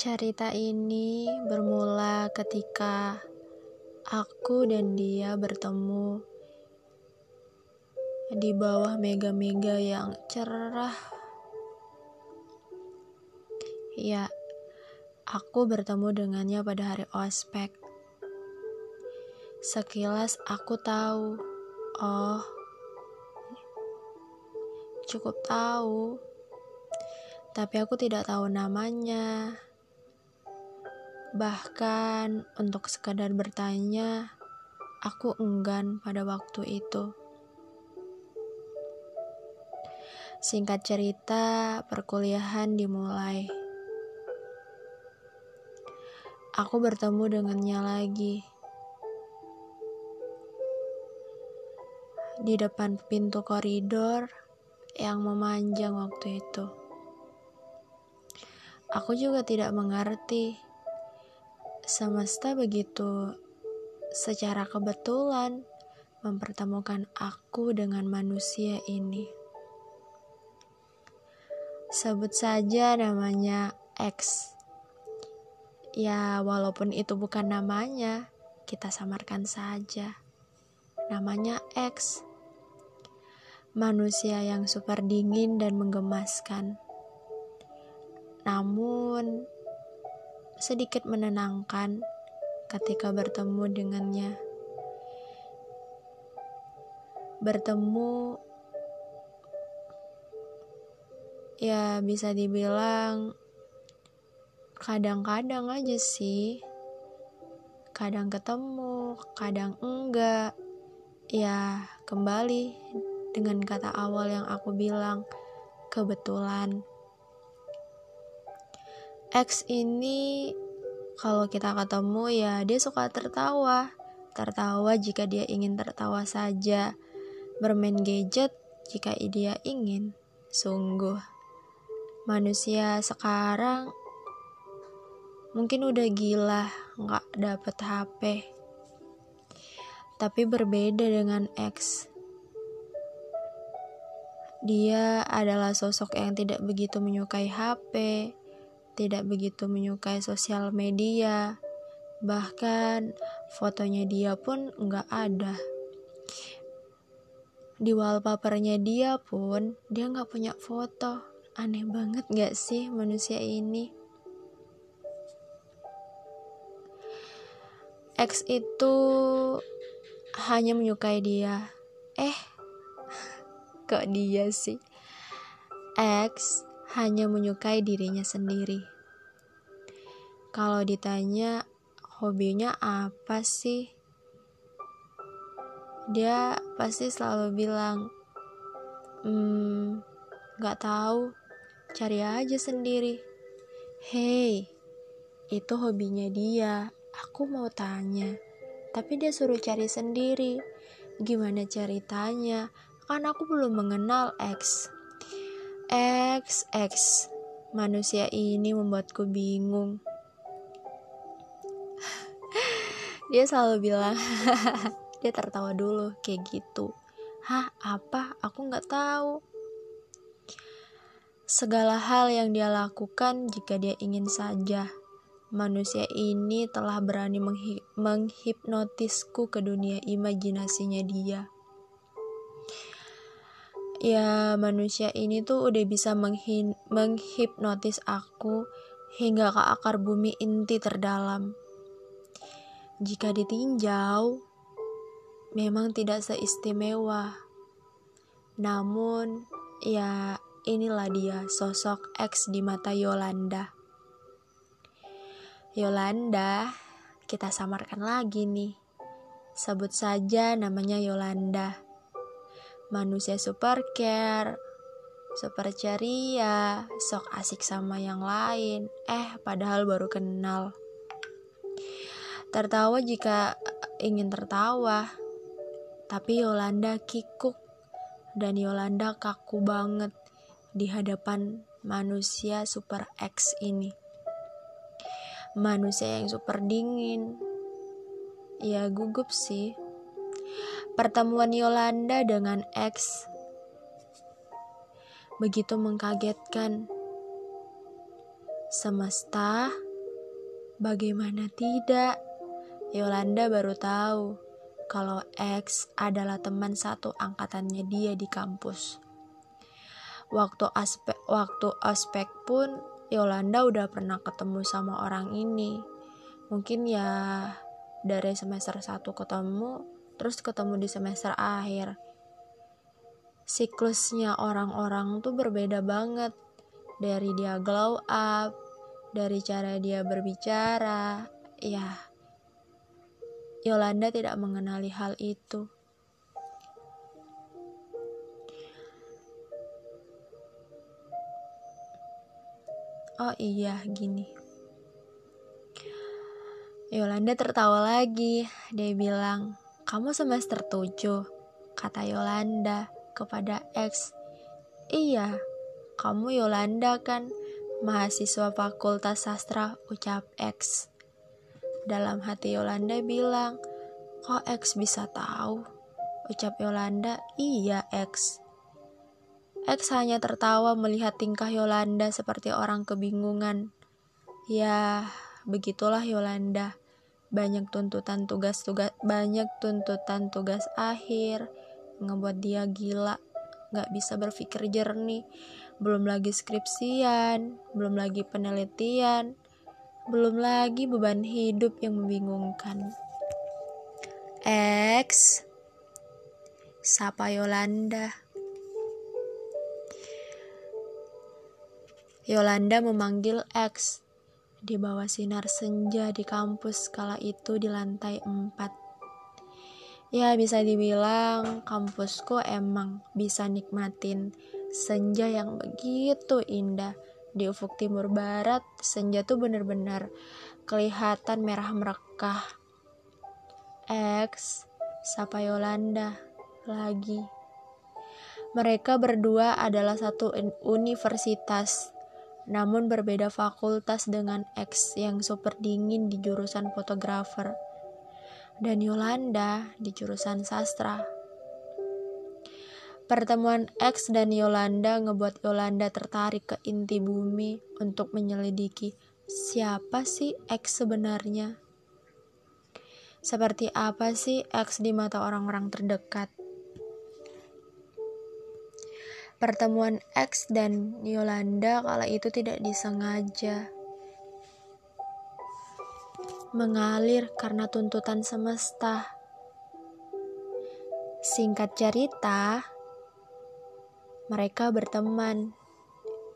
Cerita ini bermula ketika aku dan dia bertemu di bawah mega-mega yang cerah. Ya, aku bertemu dengannya pada hari ospek. Sekilas aku tahu, oh, cukup tahu, tapi aku tidak tahu namanya. Bahkan untuk sekadar bertanya, aku enggan pada waktu itu. Singkat cerita, perkuliahan dimulai. Aku bertemu dengannya lagi. Di depan pintu koridor yang memanjang waktu itu. Aku juga tidak mengerti semesta begitu secara kebetulan mempertemukan aku dengan manusia ini. Sebut saja namanya X. Ya, walaupun itu bukan namanya, kita samarkan saja. Namanya X. Manusia yang super dingin dan menggemaskan. Namun, sedikit menenangkan ketika bertemu dengannya. Bertemu ya bisa dibilang kadang-kadang aja sih. Kadang ketemu, kadang enggak. Ya, kembali dengan kata awal yang aku bilang, kebetulan. X ini kalau kita ketemu ya dia suka tertawa. Tertawa jika dia ingin tertawa saja. Bermain gadget jika dia ingin. Sungguh. Manusia sekarang mungkin udah gila nggak dapet HP. Tapi berbeda dengan X. Dia adalah sosok yang tidak begitu menyukai HP, tidak begitu menyukai sosial media, bahkan fotonya dia pun nggak ada. Di wallpapernya dia pun dia nggak punya foto. Aneh banget gak sih manusia ini? X itu hanya menyukai dia. Eh, kok dia sih? X hanya menyukai dirinya sendiri. Kalau ditanya hobinya apa sih? Dia pasti selalu bilang, hmm, gak tahu, cari aja sendiri. Hei, itu hobinya dia. Aku mau tanya, tapi dia suruh cari sendiri. Gimana ceritanya? Kan aku belum mengenal X. X, X. Manusia ini membuatku bingung. dia selalu bilang, dia tertawa dulu kayak gitu. Hah, apa? Aku nggak tahu. Segala hal yang dia lakukan jika dia ingin saja. Manusia ini telah berani menghipnotisku ke dunia imajinasinya dia ya manusia ini tuh udah bisa menghipnotis aku hingga ke akar bumi inti terdalam. Jika ditinjau, memang tidak seistimewa. Namun, ya inilah dia sosok X di mata Yolanda. Yolanda, kita samarkan lagi nih. Sebut saja namanya Yolanda manusia super care, super ceria, sok asik sama yang lain. Eh, padahal baru kenal. Tertawa jika ingin tertawa, tapi Yolanda kikuk dan Yolanda kaku banget di hadapan manusia super X ini. Manusia yang super dingin. Ya gugup sih. Pertemuan Yolanda dengan X begitu mengkagetkan. Semesta Bagaimana tidak? Yolanda baru tahu kalau X adalah teman satu angkatannya dia di kampus. Waktu aspek waktu aspek pun Yolanda udah pernah ketemu sama orang ini. Mungkin ya dari semester 1 ketemu, terus ketemu di semester akhir. Siklusnya orang-orang tuh berbeda banget. Dari dia glow up, dari cara dia berbicara, ya, Yolanda tidak mengenali hal itu. Oh iya, gini. Yolanda tertawa lagi. Dia bilang, "Kamu semester 7?" kata Yolanda kepada X. "Iya, kamu Yolanda kan?" mahasiswa Fakultas Sastra ucap X. Dalam hati Yolanda bilang, kok X bisa tahu? Ucap Yolanda, iya X. X hanya tertawa melihat tingkah Yolanda seperti orang kebingungan. Ya, begitulah Yolanda. Banyak tuntutan tugas-tugas, banyak tuntutan tugas akhir, ngebuat dia gila, gak bisa berpikir jernih, belum lagi skripsian, belum lagi penelitian, belum lagi beban hidup yang membingungkan. X, sapa Yolanda. Yolanda memanggil X di bawah sinar senja di kampus kala itu di lantai 4. Ya bisa dibilang kampusku emang bisa nikmatin senja yang begitu indah. Di ufuk timur barat senja tuh bener-bener kelihatan merah merekah. X Sapa Yolanda lagi. Mereka berdua adalah satu universitas namun berbeda fakultas dengan X yang super dingin di jurusan fotografer dan Yolanda di jurusan sastra Pertemuan X dan Yolanda ngebuat Yolanda tertarik ke inti bumi untuk menyelidiki siapa sih X sebenarnya. Seperti apa sih X di mata orang-orang terdekat? Pertemuan X dan Yolanda kala itu tidak disengaja. Mengalir karena tuntutan semesta. Singkat cerita, mereka berteman.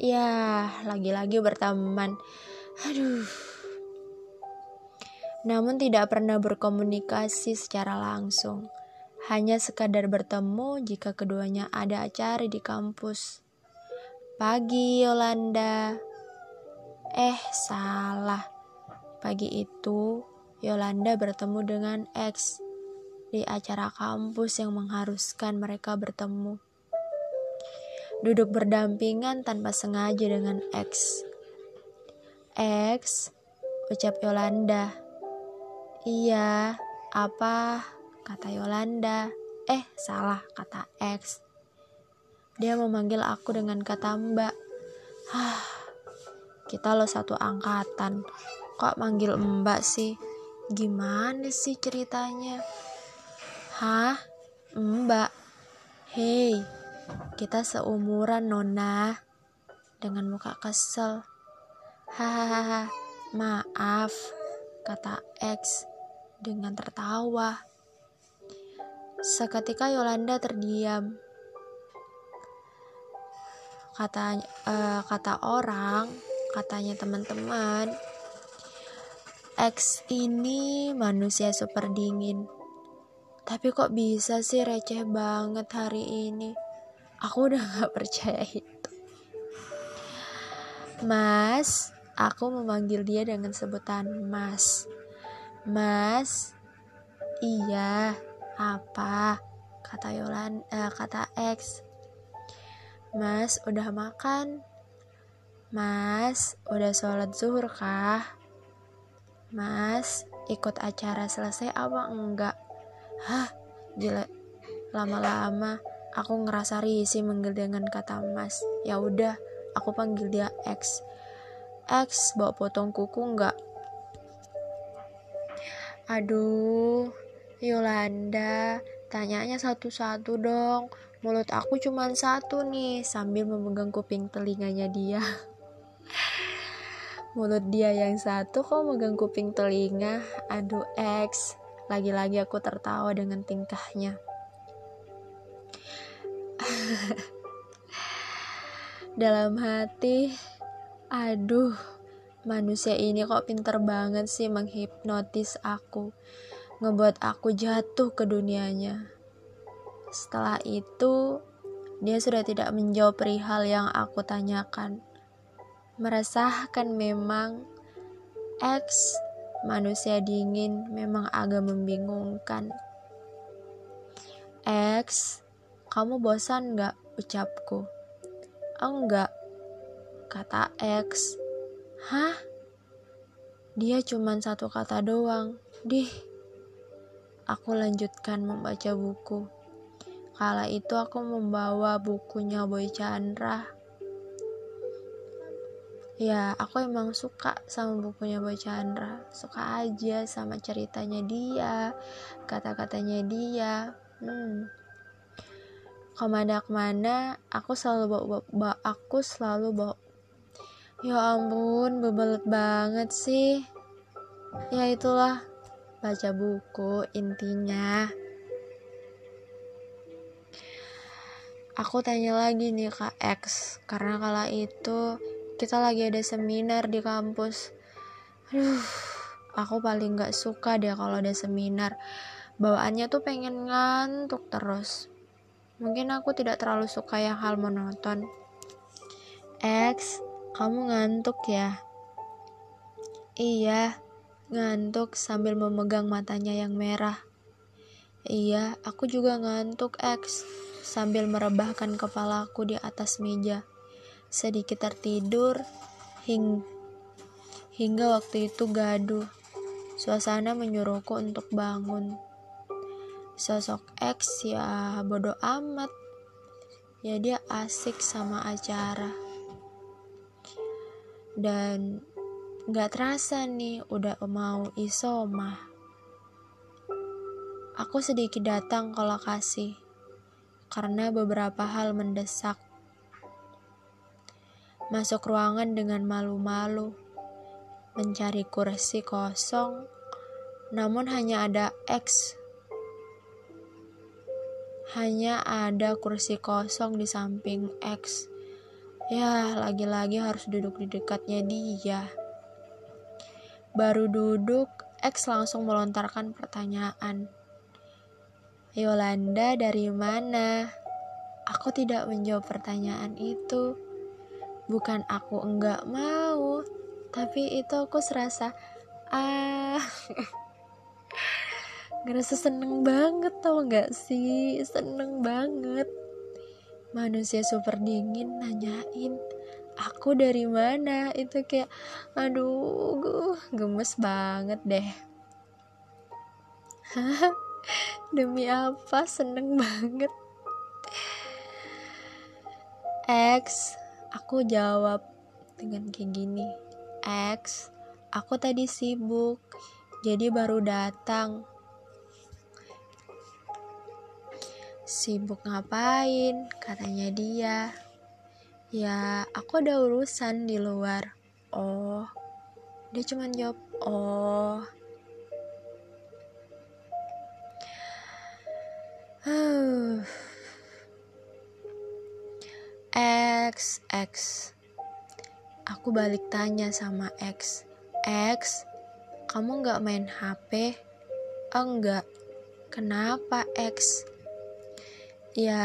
Ya, lagi-lagi berteman. Aduh. Namun tidak pernah berkomunikasi secara langsung. Hanya sekadar bertemu jika keduanya ada acara di kampus. Pagi, Yolanda. Eh, salah. Pagi itu, Yolanda bertemu dengan X di acara kampus yang mengharuskan mereka bertemu duduk berdampingan tanpa sengaja dengan X. X, ucap Yolanda. Iya, apa? Kata Yolanda. Eh, salah, kata X. Dia memanggil aku dengan kata mbak. Hah, kita lo satu angkatan. Kok manggil mbak sih? Gimana sih ceritanya? Hah? Mbak? Hei, kita seumuran, Nona. Dengan muka kesel. Hahaha, maaf, kata X dengan tertawa. Seketika Yolanda terdiam. Kata uh, kata orang, katanya teman-teman, X ini manusia super dingin. Tapi kok bisa sih receh banget hari ini? aku udah gak percaya itu mas aku memanggil dia dengan sebutan mas mas iya apa? Kata Yolan eh, kata X. Mas udah makan? Mas udah sholat zuhur kah? Mas ikut acara selesai apa enggak? Hah jelek lama-lama Aku ngerasa risih manggil dengan kata mas. Ya udah, aku panggil dia X. X, bawa potong kuku nggak? Aduh, Yolanda, tanyanya satu-satu dong. Mulut aku cuma satu nih, sambil memegang kuping telinganya dia. Mulut dia yang satu kok megang kuping telinga. Aduh, X. Lagi-lagi aku tertawa dengan tingkahnya. Dalam hati, aduh, manusia ini kok pinter banget sih menghipnotis aku, ngebuat aku jatuh ke dunianya. Setelah itu, dia sudah tidak menjawab perihal yang aku tanyakan. Meresahkan memang, X manusia dingin memang agak membingungkan. X, kamu bosan gak ucapku? Enggak, kata X. Hah? Dia cuma satu kata doang. Dih. Aku lanjutkan membaca buku. Kala itu aku membawa bukunya Boy Chandra. Ya aku emang suka sama bukunya Boy Chandra. Suka aja sama ceritanya dia kata-katanya dia. Hmm. ke mana ke mana aku selalu bawa, bawa, bawa aku selalu bawa. Ya ampun bebelet banget sih. Ya itulah baca buku intinya. Aku tanya lagi nih kak X. Karena kala itu kita lagi ada seminar di kampus. Aduh aku paling gak suka deh kalau ada seminar. Bawaannya tuh pengen ngantuk terus. Mungkin aku tidak terlalu suka yang hal monoton. X kamu ngantuk ya? Iya ngantuk sambil memegang matanya yang merah iya aku juga ngantuk X sambil merebahkan kepalaku di atas meja sedikit tertidur hing hingga waktu itu gaduh. Suasana menyuruhku untuk bangun. Sosok X ya bodoh amat. Ya dia asik sama acara. Dan gak terasa nih udah mau isoma. Aku sedikit datang ke lokasi karena beberapa hal mendesak masuk ruangan dengan malu-malu, mencari kursi kosong, namun hanya ada X. Hanya ada kursi kosong di samping X. Ya, lagi-lagi harus duduk di dekatnya dia. Baru duduk, X langsung melontarkan pertanyaan. Yolanda dari mana? Aku tidak menjawab pertanyaan itu. Bukan aku enggak mau tapi itu aku serasa ah. Ngerasa seneng banget tau gak sih? Seneng banget. Manusia super dingin nanyain aku dari mana itu kayak aduh gue gemes banget deh demi apa seneng banget X Aku jawab dengan kayak gini, X, aku tadi sibuk, jadi baru datang. Sibuk ngapain? Katanya dia. Ya, aku ada urusan di luar. Oh, dia cuma jawab, oh. X, X. Aku balik tanya sama X. X, kamu gak main HP? Enggak. Kenapa X? Ya,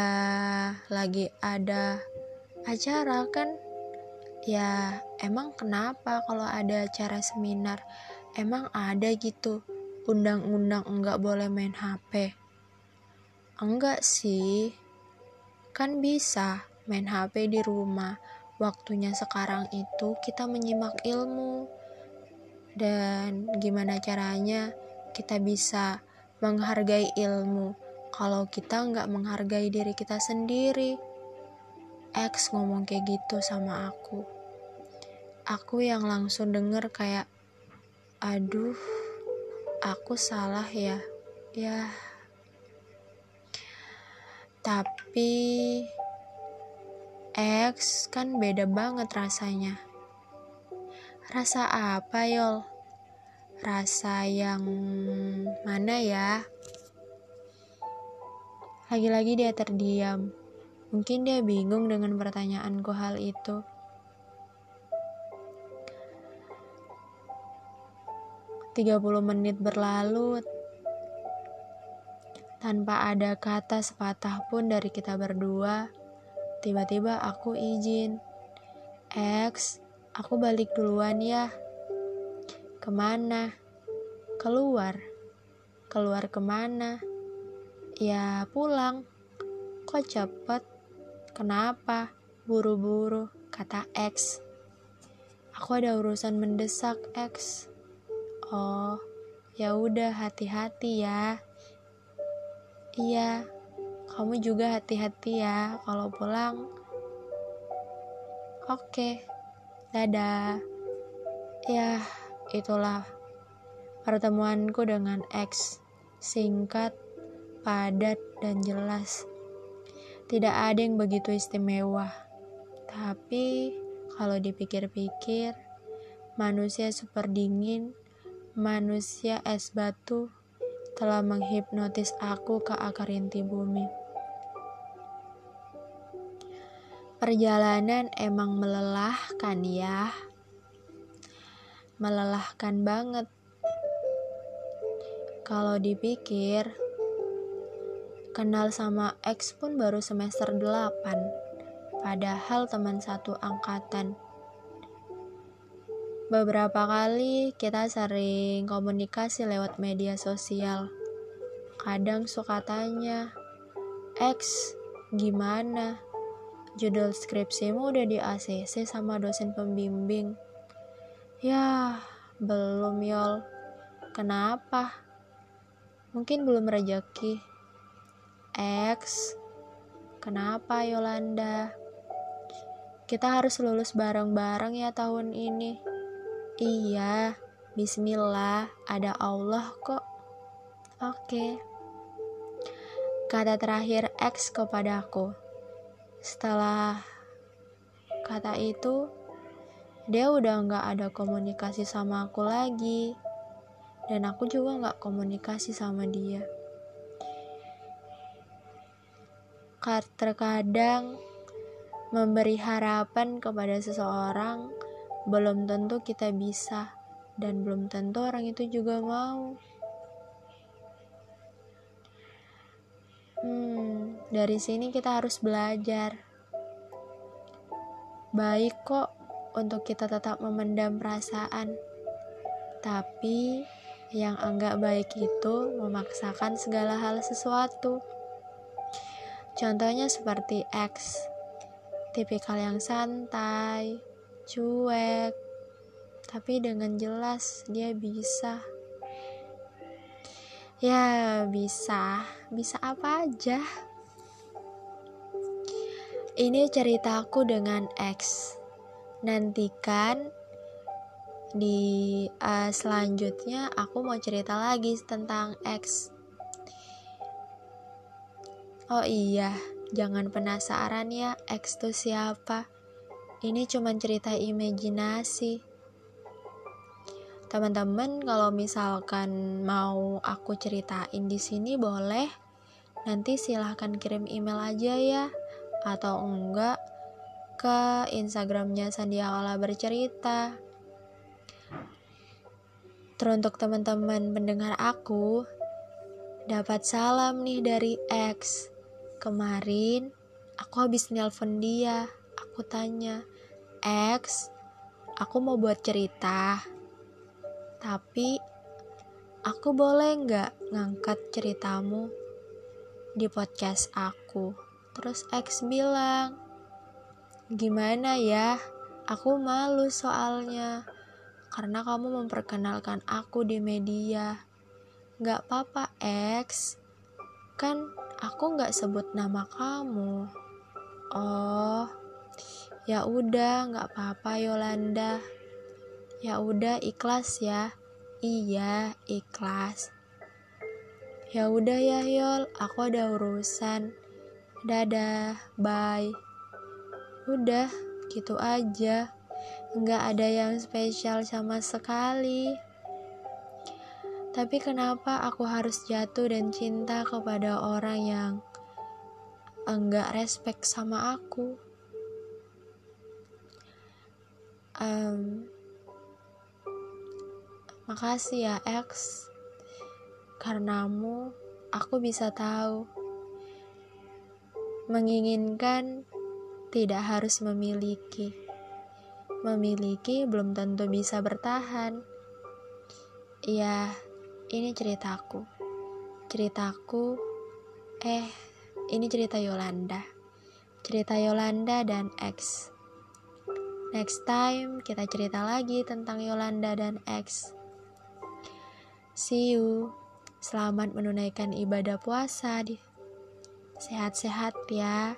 lagi ada acara kan? Ya, emang kenapa kalau ada acara seminar? Emang ada gitu undang-undang enggak boleh main HP? Enggak sih. Kan bisa main HP di rumah. Waktunya sekarang itu kita menyimak ilmu. Dan gimana caranya kita bisa menghargai ilmu kalau kita nggak menghargai diri kita sendiri. X ngomong kayak gitu sama aku. Aku yang langsung denger kayak, aduh, aku salah ya. Ya. Tapi X kan beda banget rasanya. Rasa apa yol? Rasa yang mana ya? Lagi-lagi dia terdiam mungkin dia bingung dengan pertanyaanku hal itu 30 menit berlalu tanpa ada kata sepatah pun dari kita berdua. Tiba-tiba aku izin. X, aku balik duluan ya. Ke mana? Keluar. Keluar ke mana? Ya pulang. Kok cepet? Kenapa? Buru-buru, kata X. Aku ada urusan mendesak, X. Oh, ya udah hati-hati ya. Iya, kamu juga hati-hati ya kalau pulang. Oke, dadah. Ya, itulah pertemuanku dengan X. Singkat, padat, dan jelas. Tidak ada yang begitu istimewa. Tapi, kalau dipikir-pikir, manusia super dingin manusia es batu telah menghipnotis aku ke akar inti bumi. Perjalanan emang melelahkan ya. Melelahkan banget. Kalau dipikir, kenal sama X pun baru semester 8. Padahal teman satu angkatan. Beberapa kali kita sering komunikasi lewat media sosial. Kadang suka tanya, X, gimana? Judul skripsimu udah di ACC sama dosen pembimbing? Ya, belum yol. Kenapa? Mungkin belum rejeki. X, kenapa Yolanda? Kita harus lulus bareng-bareng ya tahun ini. Iya, bismillah, ada Allah kok. Oke. Kata terakhir X kepadaku. Setelah kata itu, dia udah nggak ada komunikasi sama aku lagi. Dan aku juga nggak komunikasi sama dia. Terkadang memberi harapan kepada seseorang belum tentu kita bisa, dan belum tentu orang itu juga mau. Hmm, dari sini kita harus belajar. Baik kok untuk kita tetap memendam perasaan, tapi yang enggak baik itu memaksakan segala hal sesuatu. Contohnya seperti X, tipikal yang santai, cuek, tapi dengan jelas dia bisa. Ya, bisa. Bisa apa aja. Ini ceritaku dengan X. Nantikan di uh, selanjutnya aku mau cerita lagi tentang X. Oh iya, jangan penasaran ya X itu siapa ini cuma cerita imajinasi. Teman-teman, kalau misalkan mau aku ceritain di sini boleh. Nanti silahkan kirim email aja ya, atau enggak ke Instagramnya Sandiakala bercerita. Teruntuk teman-teman pendengar aku, dapat salam nih dari X. Kemarin aku habis nelpon dia aku tanya, X, aku mau buat cerita. Tapi, aku boleh nggak ngangkat ceritamu di podcast aku? Terus X bilang, gimana ya? Aku malu soalnya. Karena kamu memperkenalkan aku di media. Gak apa-apa, X. Kan aku gak sebut nama kamu. Oh, Ya udah, nggak apa-apa Yolanda. Ya udah ikhlas ya. Iya, ikhlas. Ya udah ya Yol, aku ada urusan. Dadah, bye. Udah, gitu aja. Nggak ada yang spesial sama sekali. Tapi kenapa aku harus jatuh dan cinta kepada orang yang enggak respect sama aku? Um, makasih ya X, karenamu aku bisa tahu. Menginginkan tidak harus memiliki. Memiliki belum tentu bisa bertahan. Ya, ini ceritaku. Ceritaku, eh, ini cerita Yolanda. Cerita Yolanda dan X. Next time kita cerita lagi tentang Yolanda dan X. See you. Selamat menunaikan ibadah puasa. Sehat-sehat ya.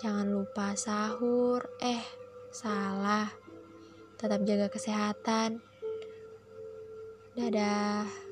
Jangan lupa sahur. Eh, salah. Tetap jaga kesehatan. Dadah.